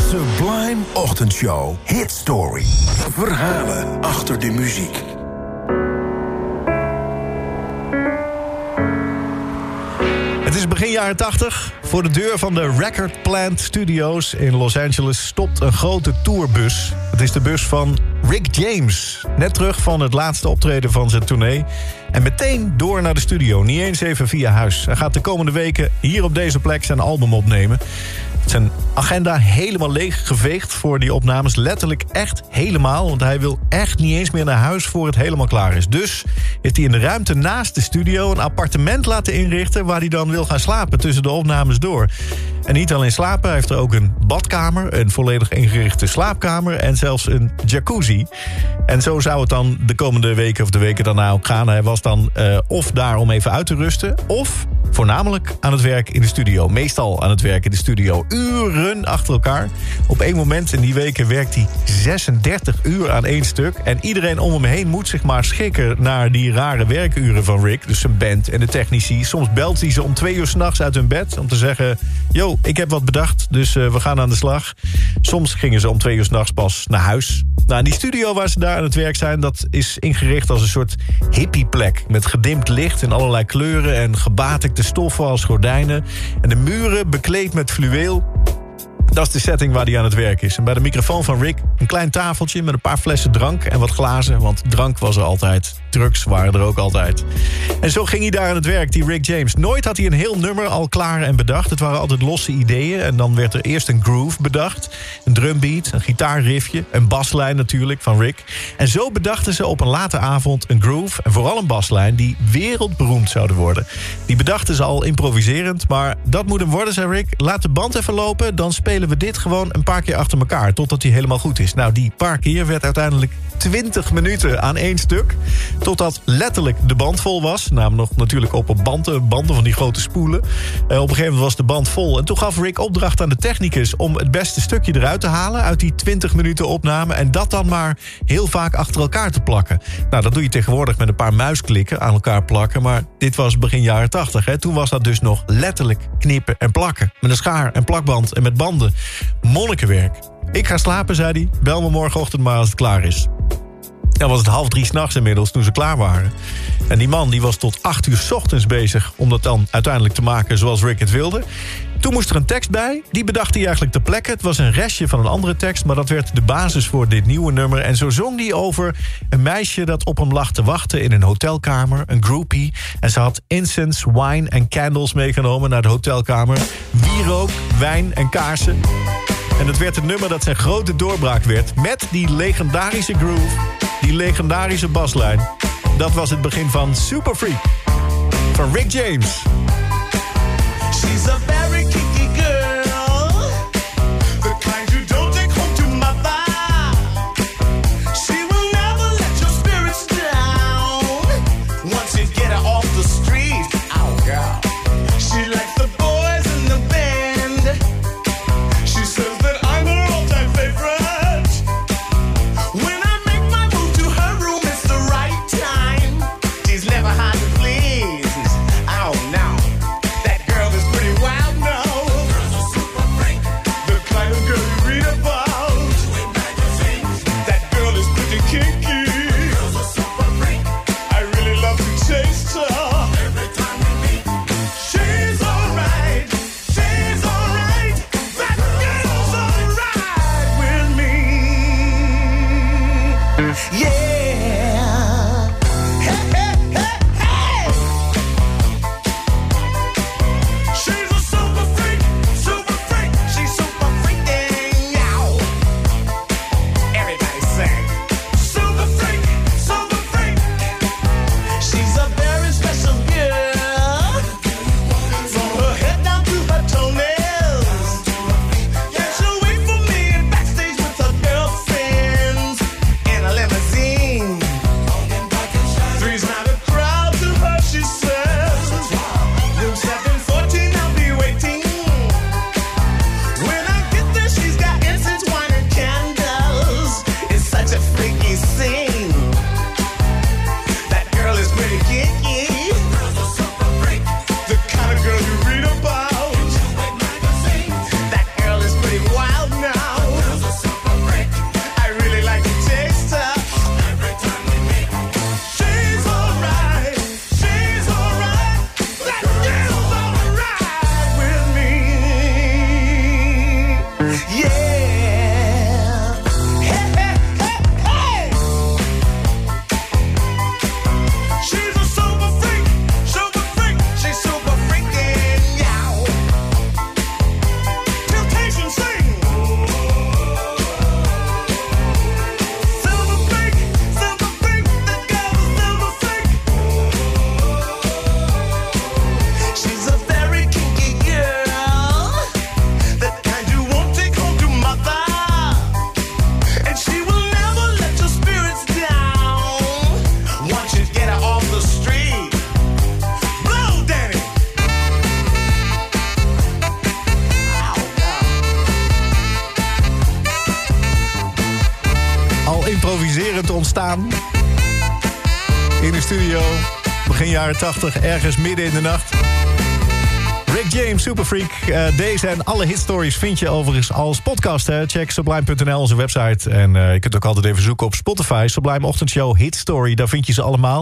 Sublime Ochtendshow. Hit Story. Verhalen achter de muziek. Het is begin jaren 80. Voor de deur van de Record Plant Studios in Los Angeles stopt een grote tourbus. Het is de bus van Rick James. Net terug van het laatste optreden van zijn tournee. En meteen door naar de studio. Niet eens even via huis. Hij gaat de komende weken hier op deze plek zijn album opnemen. Zijn agenda helemaal leeggeveegd voor die opnames. Letterlijk echt helemaal. Want hij wil echt niet eens meer naar huis voor het helemaal klaar is. Dus heeft hij in de ruimte naast de studio een appartement laten inrichten... waar hij dan wil gaan slapen tussen de opnames door. En niet alleen slapen, hij heeft er ook een badkamer... een volledig ingerichte slaapkamer en zelfs een jacuzzi. En zo zou het dan de komende weken of de weken daarna ook gaan. Hij was dan uh, of daar om even uit te rusten... of voornamelijk aan het werk in de studio. Meestal aan het werk in de studio. Uren achter elkaar. Op één moment in die weken werkt hij 36 uur aan één stuk. En iedereen om hem heen moet zich maar schikken... naar die rare werkuren van Rick. Dus zijn band en de technici. Soms belt hij ze om twee uur s'nachts uit hun bed... om te zeggen, yo, ik heb wat bedacht, dus uh, we gaan aan de slag. Soms gingen ze om twee uur s'nachts pas naar huis. Nou, die studio waar ze daar aan het werk zijn... dat is ingericht als een soort hippieplek... met gedimd licht in allerlei kleuren... en gebatikte stoffen als gordijnen. En de muren bekleed met fluweel. Dat is de setting waar hij aan het werk is. En bij de microfoon van Rick een klein tafeltje met een paar flessen drank en wat glazen. Want drank was er altijd. Drugs waren er ook altijd. En zo ging hij daar aan het werk, die Rick James. Nooit had hij een heel nummer al klaar en bedacht. Het waren altijd losse ideeën. En dan werd er eerst een groove bedacht. Een drumbeat, een gitaarriffje, een baslijn natuurlijk van Rick. En zo bedachten ze op een late avond een groove... en vooral een baslijn die wereldberoemd zouden worden. Die bedachten ze al improviserend. Maar dat moet hem worden, zei Rick. Laat de band even lopen, dan spelen we dit gewoon een paar keer achter elkaar... totdat hij helemaal goed is. Nou, die paar keer werd uiteindelijk 20 minuten aan één stuk. Totdat letterlijk de band vol was. Namelijk nog natuurlijk op banden, banden van die grote spoelen. Uh, op een gegeven moment was de band vol. En toen gaf Rick opdracht aan de technicus... om het beste stukje eruit te halen uit die 20 minuten opname... en dat dan maar heel vaak achter elkaar te plakken. Nou, dat doe je tegenwoordig met een paar muisklikken aan elkaar plakken... maar dit was begin jaren 80. Hè. Toen was dat dus nog letterlijk knippen en plakken. Met een schaar en plakband en met banden. Monnikenwerk. Ik ga slapen, zei hij. Bel me morgenochtend maar als het klaar is. Dan was het half drie s'nachts inmiddels toen ze klaar waren. En die man die was tot acht uur s ochtends bezig... om dat dan uiteindelijk te maken zoals Rick het wilde. Toen moest er een tekst bij. Die bedacht hij eigenlijk ter plekke. Het was een restje van een andere tekst... maar dat werd de basis voor dit nieuwe nummer. En zo zong hij over een meisje dat op hem lag te wachten... in een hotelkamer, een groupie. En ze had incense, wine en candles meegenomen naar de hotelkamer. Wierook, wijn en kaarsen. En het werd het nummer dat zijn grote doorbraak werd... met die legendarische groove, die legendarische baslijn. Dat was het begin van Super Freak van Rick James. She's a te ontstaan. In de studio, begin jaren 80, ergens midden in de nacht. Rick James, Superfreak. Uh, deze en alle hitstories vind je overigens als podcast. Hè. Check sublime.nl, onze website. En uh, je kunt ook altijd even zoeken op Spotify. Sublime Ochtendshow Hitstory, daar vind je ze allemaal.